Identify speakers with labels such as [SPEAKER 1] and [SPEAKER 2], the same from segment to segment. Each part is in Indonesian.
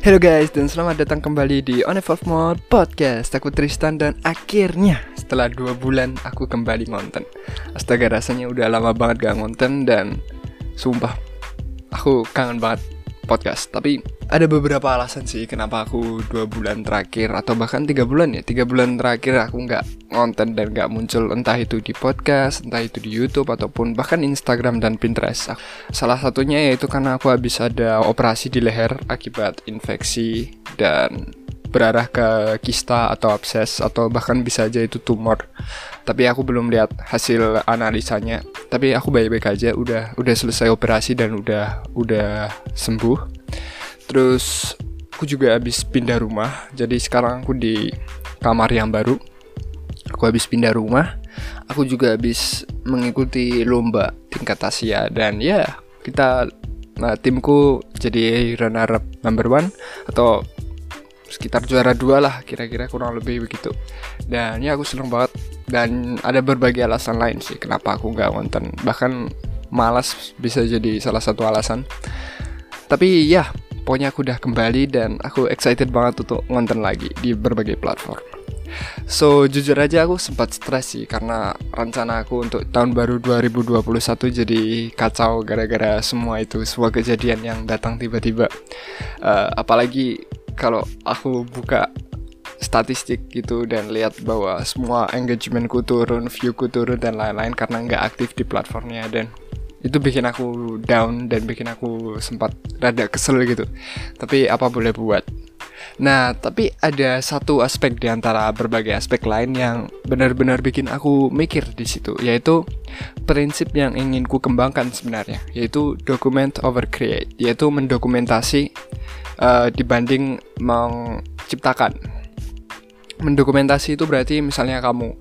[SPEAKER 1] Halo guys dan selamat datang kembali di On Evolve Mode Podcast. Aku Tristan dan akhirnya setelah dua bulan aku kembali ngonten. Astaga rasanya udah lama banget gak ngonten dan sumpah aku kangen banget podcast. Tapi ada beberapa alasan sih kenapa aku dua bulan terakhir atau bahkan tiga bulan ya. Tiga bulan terakhir aku nggak ngonten dan nggak muncul entah itu di podcast, entah itu di YouTube ataupun bahkan Instagram dan Pinterest. Salah satunya yaitu karena aku habis ada operasi di leher akibat infeksi dan berarah ke kista atau abses atau bahkan bisa aja itu tumor. Tapi aku belum lihat hasil analisanya. Tapi aku baik-baik aja, udah udah selesai operasi dan udah udah sembuh. Terus aku juga habis pindah rumah. Jadi sekarang aku di kamar yang baru. Aku habis pindah rumah. Aku juga habis mengikuti lomba tingkat Asia dan ya kita nah, timku jadi runner up number one atau sekitar juara dua lah kira-kira kurang lebih begitu. Dan ya aku seneng banget. Dan ada berbagai alasan lain sih kenapa aku nggak nonton. Bahkan malas bisa jadi salah satu alasan. Tapi ya pokoknya aku udah kembali dan aku excited banget untuk nonton lagi di berbagai platform. So jujur aja aku sempat stres sih karena rencana aku untuk tahun baru 2021 jadi kacau gara-gara semua itu semua kejadian yang datang tiba-tiba. Uh, apalagi kalau aku buka statistik gitu dan lihat bahwa semua engagementku turun, viewku turun dan lain-lain karena nggak aktif di platformnya dan itu bikin aku down dan bikin aku sempat rada kesel gitu. Tapi apa boleh buat. Nah, tapi ada satu aspek di antara berbagai aspek lain yang benar-benar bikin aku mikir di situ, yaitu prinsip yang ingin ku kembangkan sebenarnya, yaitu document over create, yaitu mendokumentasi uh, dibanding menciptakan. Mendokumentasi itu berarti misalnya kamu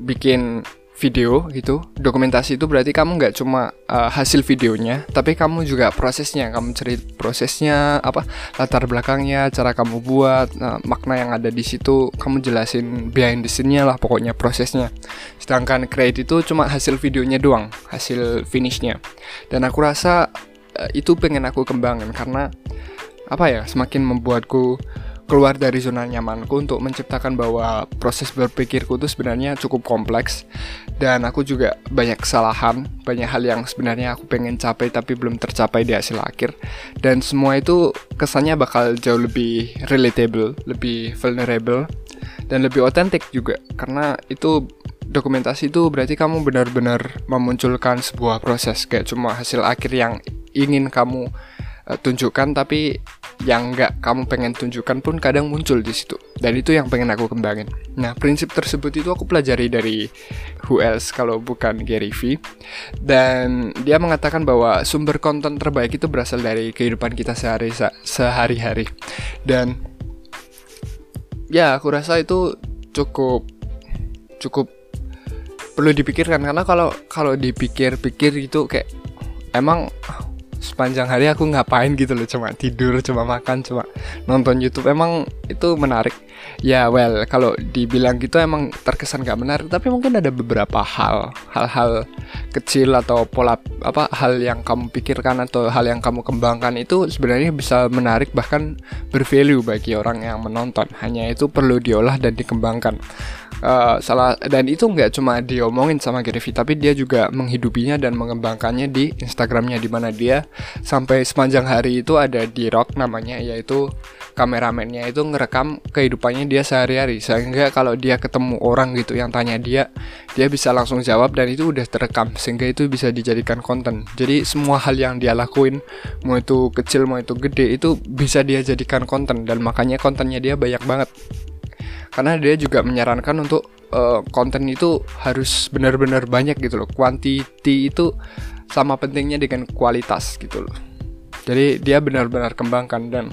[SPEAKER 1] bikin video gitu dokumentasi itu berarti kamu nggak cuma uh, hasil videonya tapi kamu juga prosesnya. Kamu cerit prosesnya apa latar belakangnya cara kamu buat uh, makna yang ada di situ kamu jelasin behind the scene-nya lah pokoknya prosesnya. Sedangkan create itu cuma hasil videonya doang hasil finishnya. Dan aku rasa uh, itu pengen aku kembangin karena apa ya semakin membuatku keluar dari zona nyamanku untuk menciptakan bahwa proses berpikirku itu sebenarnya cukup kompleks. Dan aku juga banyak kesalahan, banyak hal yang sebenarnya aku pengen capai tapi belum tercapai di hasil akhir. Dan semua itu kesannya bakal jauh lebih relatable, lebih vulnerable dan lebih otentik juga. Karena itu dokumentasi itu berarti kamu benar-benar memunculkan sebuah proses. Kayak cuma hasil akhir yang ingin kamu uh, tunjukkan tapi yang nggak kamu pengen tunjukkan pun kadang muncul di situ. Dan itu yang pengen aku kembangin. Nah prinsip tersebut itu aku pelajari dari who else kalau bukan Gary V dan dia mengatakan bahwa sumber konten terbaik itu berasal dari kehidupan kita sehari sehari-hari. Dan ya aku rasa itu cukup cukup perlu dipikirkan. Karena kalau kalau dipikir-pikir itu kayak emang sepanjang hari aku ngapain gitu loh cuma tidur cuma makan cuma nonton YouTube. Emang itu menarik. Ya well kalau dibilang gitu emang terkesan gak menarik tapi mungkin ada beberapa hal. Hal-hal kecil atau pola apa hal yang kamu pikirkan atau hal yang kamu kembangkan itu sebenarnya bisa menarik bahkan bervalue bagi orang yang menonton. Hanya itu perlu diolah dan dikembangkan uh, salah dan itu nggak cuma diomongin sama Gary tapi dia juga menghidupinya dan mengembangkannya di Instagramnya di mana dia sampai sepanjang hari itu ada di rock namanya yaitu kameramennya itu ngerekam kehidupannya dia sehari-hari. Sehingga kalau dia ketemu orang gitu yang tanya dia dia bisa langsung jawab dan itu udah terekam sehingga itu bisa dijadikan konten. Jadi semua hal yang dia lakuin mau itu kecil mau itu gede itu bisa dia jadikan konten. Dan makanya kontennya dia banyak banget karena dia juga menyarankan untuk uh, konten itu harus benar-benar banyak gitu loh. Quantity itu sama pentingnya dengan kualitas gitu loh. Jadi dia benar-benar kembangkan dan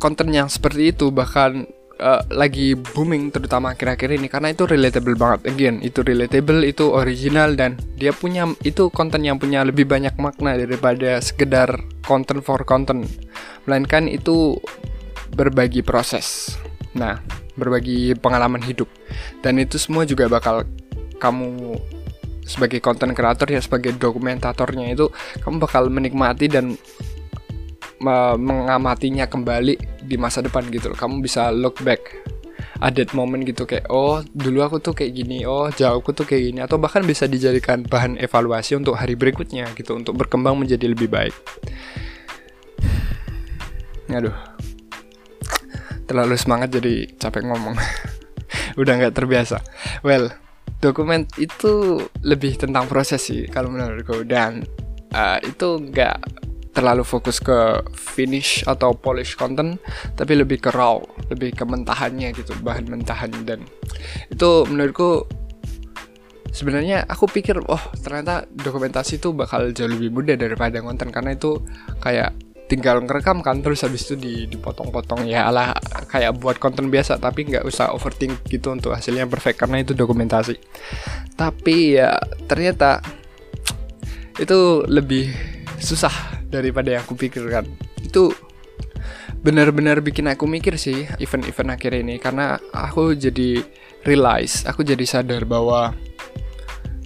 [SPEAKER 1] konten yang seperti itu bahkan uh, lagi booming terutama akhir-akhir ini karena itu relatable banget. Again itu relatable itu original dan dia punya itu konten yang punya lebih banyak makna daripada sekedar konten for content melainkan itu berbagi proses. Nah berbagi pengalaman hidup. Dan itu semua juga bakal kamu sebagai konten kreator ya sebagai dokumentatornya itu kamu bakal menikmati dan mengamatinya kembali di masa depan gitu loh. Kamu bisa look back ada moment gitu kayak oh dulu aku tuh kayak gini oh jauhku tuh kayak gini. Atau bahkan bisa dijadikan bahan evaluasi untuk hari berikutnya gitu untuk berkembang menjadi lebih baik. Aduh terlalu semangat jadi capek ngomong. Udah nggak terbiasa. Well dokumen itu lebih tentang proses sih kalau menurutku. Dan uh, itu nggak terlalu fokus ke finish atau polish content tapi lebih ke raw lebih ke mentahannya gitu bahan mentahan. Dan itu menurutku sebenarnya aku pikir oh ternyata dokumentasi itu bakal jauh lebih mudah daripada konten. Karena itu kayak tinggal ngerekam kan terus habis itu dipotong-potong. Ya ala kayak buat konten biasa tapi nggak usah overthink gitu untuk hasilnya perfect karena itu dokumentasi. Tapi ya ternyata itu lebih susah daripada yang aku pikirkan. Itu benar-benar bikin aku mikir sih event-event akhir ini. Karena aku jadi realize aku jadi sadar bahwa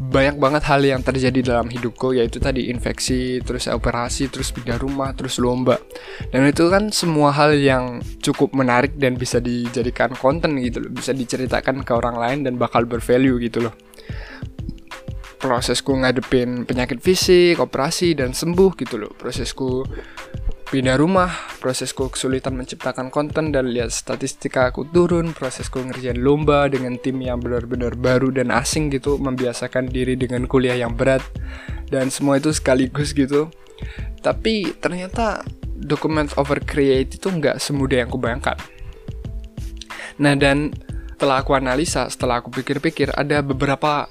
[SPEAKER 1] banyak banget hal yang terjadi dalam hidupku yaitu tadi infeksi, terus operasi, terus pindah rumah, terus lomba. Dan itu kan semua hal yang cukup menarik dan bisa dijadikan konten gitu loh, bisa diceritakan ke orang lain dan bakal bervalue gitu loh prosesku ngadepin penyakit fisik, operasi dan sembuh gitu loh. Prosesku pindah rumah, prosesku kesulitan menciptakan konten dan lihat statistika aku turun, prosesku ngerjain lomba dengan tim yang benar-benar baru dan asing gitu, membiasakan diri dengan kuliah yang berat dan semua itu sekaligus gitu. Tapi ternyata dokumen over create itu nggak semudah yang kubayangkan. Nah dan setelah aku analisa, setelah aku pikir-pikir, ada beberapa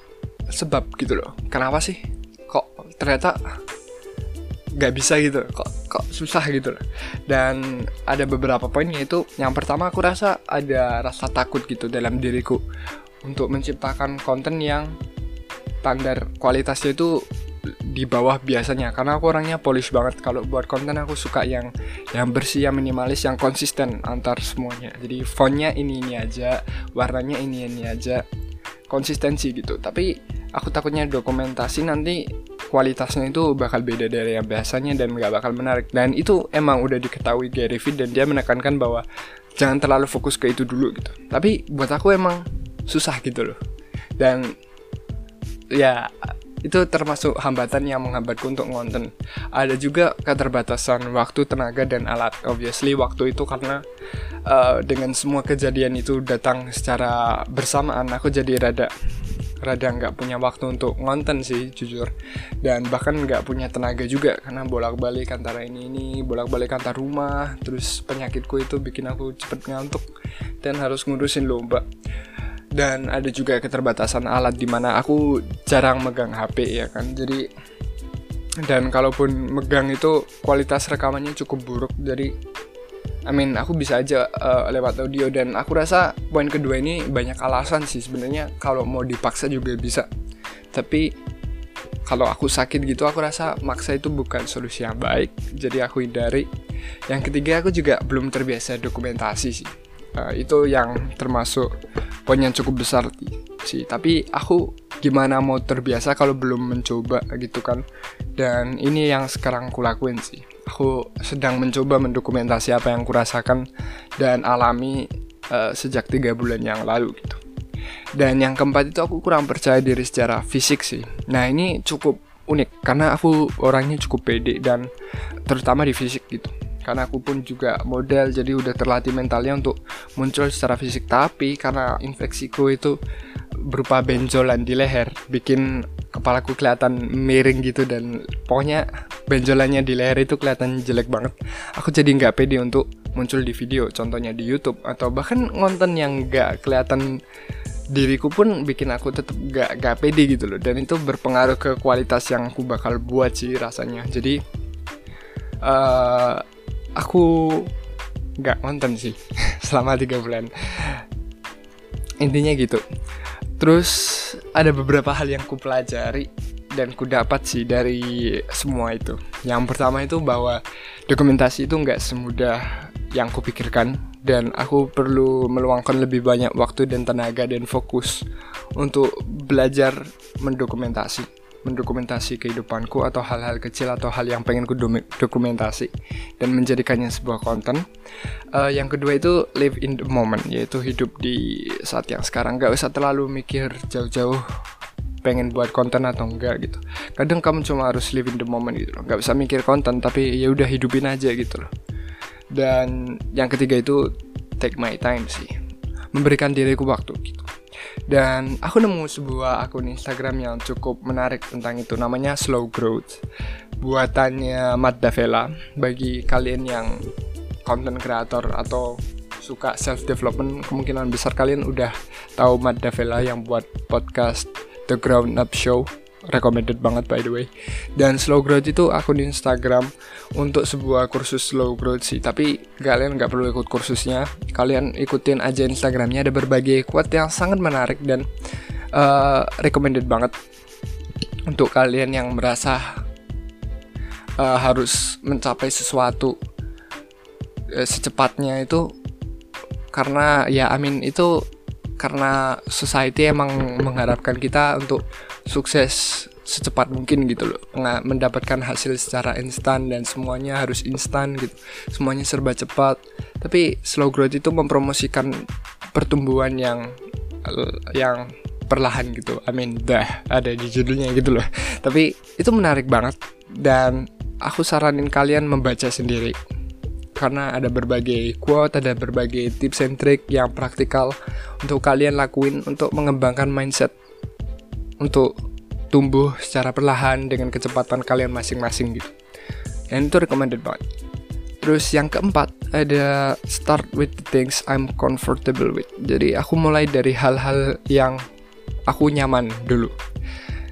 [SPEAKER 1] sebab gitu loh kenapa sih kok ternyata nggak bisa gitu. Kok kok susah gitu. Loh dan ada beberapa poinnya itu yang pertama aku rasa ada rasa takut gitu dalam diriku untuk menciptakan konten yang standar kualitasnya itu di bawah biasanya. Karena aku orangnya polish banget. Kalau buat konten aku suka yang yang bersih yang minimalis yang konsisten antar semuanya. Jadi fontnya ini ini aja warnanya ini ini aja konsistensi gitu. Tapi aku takutnya dokumentasi nanti kualitasnya itu bakal beda dari yang biasanya dan nggak bakal menarik dan itu emang udah diketahui Gary Vee dan dia menekankan bahwa jangan terlalu fokus ke itu dulu gitu tapi buat aku emang susah gitu loh dan ya itu termasuk hambatan yang menghambatku untuk ngonten. Ada juga keterbatasan waktu, tenaga, dan alat. Obviously waktu itu karena uh, dengan semua kejadian itu datang secara bersamaan, aku jadi rada rada nggak punya waktu untuk ngonten sih jujur. Dan bahkan nggak punya tenaga juga karena bolak-balik antara ini ini bolak-balik antar rumah terus penyakitku itu bikin aku cepet ngantuk dan harus ngurusin lomba. Dan ada juga keterbatasan alat di mana aku jarang megang HP ya kan? Jadi dan kalaupun megang itu kualitas rekamannya cukup buruk jadi I mean aku bisa aja uh, lewat audio dan aku rasa poin kedua ini banyak alasan sih sebenarnya kalau mau dipaksa juga bisa. Tapi kalau aku sakit gitu aku rasa maksa itu bukan solusi yang baik. Jadi aku hindari. Yang ketiga aku juga belum terbiasa dokumentasi sih. Uh, itu yang termasuk poin yang cukup besar sih. Tapi aku gimana mau terbiasa kalau belum mencoba gitu kan. Dan ini yang sekarang aku lakuin sih aku sedang mencoba mendokumentasi apa yang kurasakan dan alami uh, sejak tiga bulan yang lalu gitu. Dan yang keempat itu aku kurang percaya diri secara fisik sih. Nah ini cukup unik karena aku orangnya cukup pede dan terutama di fisik gitu. Karena aku pun juga model jadi udah terlatih mentalnya untuk muncul secara fisik. Tapi karena infeksiku itu berupa benjolan di leher bikin kepalaku kelihatan miring gitu dan pokoknya benjolannya di leher itu kelihatan jelek banget. Aku jadi nggak pede untuk muncul di video contohnya di YouTube atau bahkan ngonten yang nggak kelihatan diriku pun bikin aku tetap gak, gak pede gitu loh. Dan itu berpengaruh ke kualitas yang aku bakal buat sih rasanya. Jadi uh, aku nggak nonton sih selama tiga bulan. Intinya gitu terus ada beberapa hal yang ku pelajari dan ku dapat sih dari semua itu. Yang pertama itu bahwa dokumentasi itu nggak semudah yang kupikirkan dan aku perlu meluangkan lebih banyak waktu dan tenaga dan fokus untuk belajar mendokumentasi mendokumentasi kehidupanku atau hal-hal kecil atau hal yang pengen ku dokumentasi dan menjadikannya sebuah konten. Uh, yang kedua itu live in the moment, yaitu hidup di saat yang sekarang. Gak usah terlalu mikir jauh-jauh pengen buat konten atau enggak gitu. Kadang kamu cuma harus live in the moment gitu loh. Gak usah mikir konten tapi ya udah hidupin aja gitu loh. Dan yang ketiga itu take my time sih. Memberikan diriku waktu gitu dan aku nemu sebuah akun Instagram yang cukup menarik tentang itu namanya Slow Growth. Buatannya Matt Davella bagi kalian yang content creator atau suka self development kemungkinan besar kalian udah tahu Matt Davella yang buat podcast The Ground Up Show recommended banget by the way. Dan slow growth itu akun Instagram untuk sebuah kursus slow growth sih. Tapi kalian nggak perlu ikut kursusnya. Kalian ikutin aja Instagramnya ada berbagai quote yang sangat menarik dan uh, recommended banget untuk kalian yang merasa uh, harus mencapai sesuatu uh, secepatnya itu. Karena ya amin itu karena society emang mengharapkan kita untuk sukses secepat mungkin gitu loh. Nggak mendapatkan hasil secara instan dan semuanya harus instan gitu. Semuanya serba cepat. Tapi slow growth itu mempromosikan pertumbuhan yang yang perlahan gitu. I mean dah ada di judulnya gitu loh. Tapi itu menarik banget. Dan aku saranin kalian membaca sendiri. Karena ada berbagai quote, ada berbagai tips and trick yang praktikal untuk kalian lakuin untuk mengembangkan mindset untuk tumbuh secara perlahan dengan kecepatan kalian masing-masing gitu. Dan itu recommended banget. Terus yang keempat ada start with the things I'm comfortable with. Jadi aku mulai dari hal-hal yang aku nyaman dulu.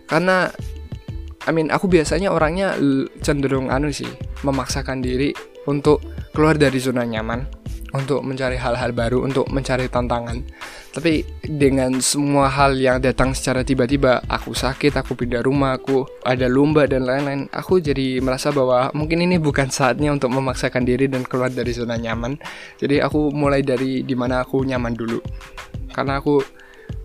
[SPEAKER 1] Karena I mean aku biasanya orangnya cenderung anu sih, memaksakan diri untuk keluar dari zona nyaman untuk mencari hal-hal baru, untuk mencari tantangan. Tapi dengan semua hal yang datang secara tiba-tiba, aku sakit, aku pindah rumah, aku ada lomba dan lain-lain, aku jadi merasa bahwa mungkin ini bukan saatnya untuk memaksakan diri dan keluar dari zona nyaman. Jadi aku mulai dari di mana aku nyaman dulu. Karena aku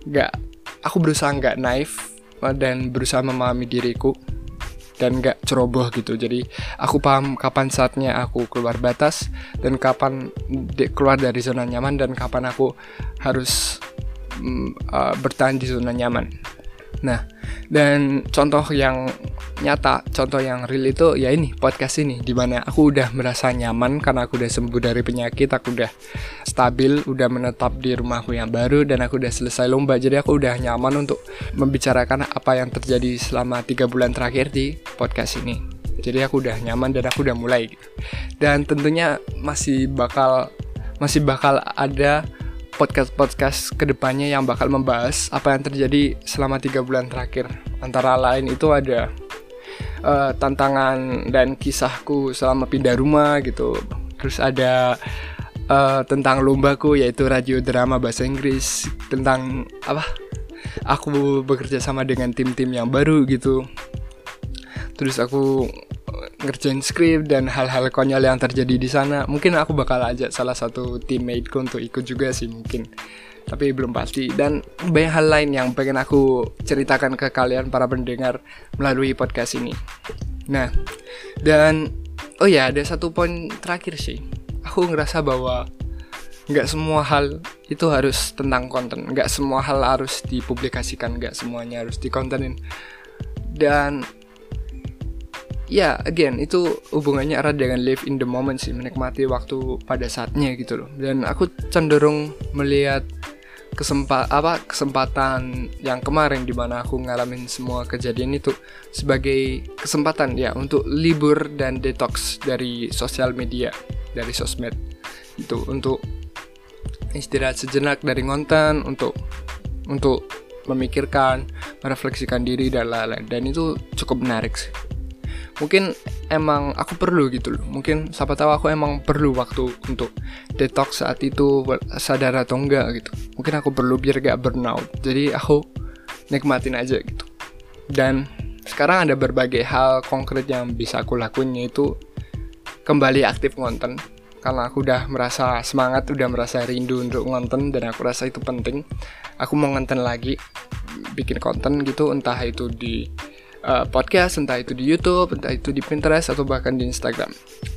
[SPEAKER 1] gak, aku berusaha nggak naif dan berusaha memahami diriku dan gak ceroboh gitu. Jadi aku paham kapan saatnya aku keluar batas dan kapan keluar dari zona nyaman dan kapan aku harus uh, bertahan di zona nyaman Nah, dan contoh yang nyata, contoh yang real itu ya ini podcast ini di mana aku udah merasa nyaman karena aku udah sembuh dari penyakit, aku udah stabil, udah menetap di rumahku yang baru dan aku udah selesai lomba. Jadi aku udah nyaman untuk membicarakan apa yang terjadi selama tiga bulan terakhir di podcast ini. Jadi aku udah nyaman dan aku udah mulai. Dan tentunya masih bakal masih bakal ada podcast-podcast ke depannya yang bakal membahas apa yang terjadi selama tiga bulan terakhir. Antara lain itu ada uh, tantangan dan kisahku selama pindah rumah gitu. Terus ada uh, tentang lombaku yaitu radio drama bahasa Inggris tentang apa? Aku bekerja sama dengan tim-tim yang baru gitu. Terus aku ngerjain skrip dan hal-hal konyol yang terjadi di sana. Mungkin aku bakal ajak salah satu teammateku untuk ikut juga sih mungkin. Tapi belum pasti. Dan banyak hal lain yang pengen aku ceritakan ke kalian para pendengar melalui podcast ini. Nah dan oh ya ada satu poin terakhir sih. Aku ngerasa bahwa nggak semua hal itu harus tentang konten. Nggak semua hal harus dipublikasikan. Nggak semuanya harus dikontenin. Dan ya again itu hubungannya erat dengan live in the moment sih menikmati waktu pada saatnya gitu loh. Dan aku cenderung melihat kesempat apa kesempatan yang kemarin di mana aku ngalamin semua kejadian itu sebagai kesempatan ya untuk libur dan detox dari sosial media dari sosmed. Itu untuk istirahat sejenak dari konten untuk untuk memikirkan merefleksikan diri dan lain-lain. Dan itu cukup menarik sih mungkin emang aku perlu gitu loh. Mungkin siapa tahu aku emang perlu waktu untuk detox saat itu sadar atau enggak gitu. Mungkin aku perlu biar gak burnout. Jadi aku nikmatin aja gitu. Dan sekarang ada berbagai hal konkret yang bisa aku lakuin yaitu kembali aktif ngonten. Karena aku udah merasa semangat, udah merasa rindu untuk ngonten dan aku rasa itu penting. Aku mau ngonten lagi, bikin konten gitu, entah itu di uh, podcast, entah itu di YouTube, entah itu di Pinterest atau bahkan di Instagram.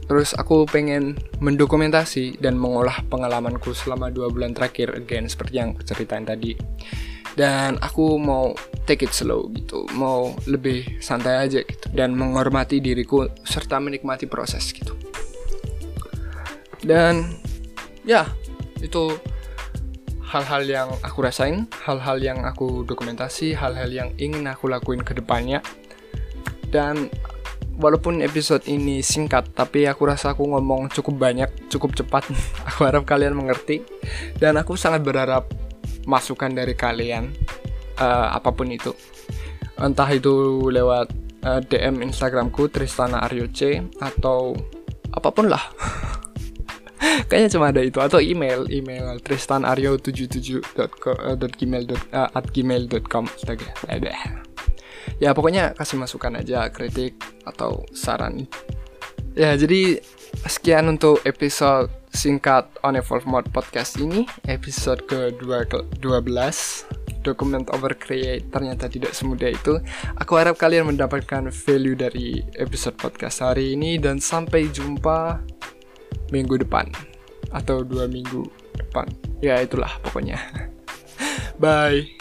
[SPEAKER 1] Terus aku pengen mendokumentasi dan mengolah pengalamanku selama dua bulan terakhir, again seperti yang aku ceritain tadi. Dan aku mau take it slow gitu, mau lebih santai aja gitu, dan menghormati diriku serta menikmati proses gitu. Dan ya itu hal-hal yang aku rasain, hal-hal yang aku dokumentasi, hal-hal yang ingin aku lakuin ke depannya. Dan walaupun episode ini singkat, tapi aku rasa aku ngomong cukup banyak, cukup cepat. aku harap kalian mengerti. Dan aku sangat berharap masukan dari kalian, uh, apa pun itu. Entah itu lewat uh, eh, DM Instagramku Tristana Aryo C atau apa pun lah. kayaknya cuma ada itu. Atau email email tristanaryo77.gmail.com uh, astaga ada ya pokoknya kasih masukan aja kritik atau saran. Ya jadi sekian untuk episode singkat on evolve mode podcast ini. Episode ke-12 document over create ternyata tidak semudah itu. Aku harap kalian mendapatkan value dari episode podcast hari ini dan sampai jumpa minggu depan atau dua minggu depan. Ya itulah pokoknya. Bye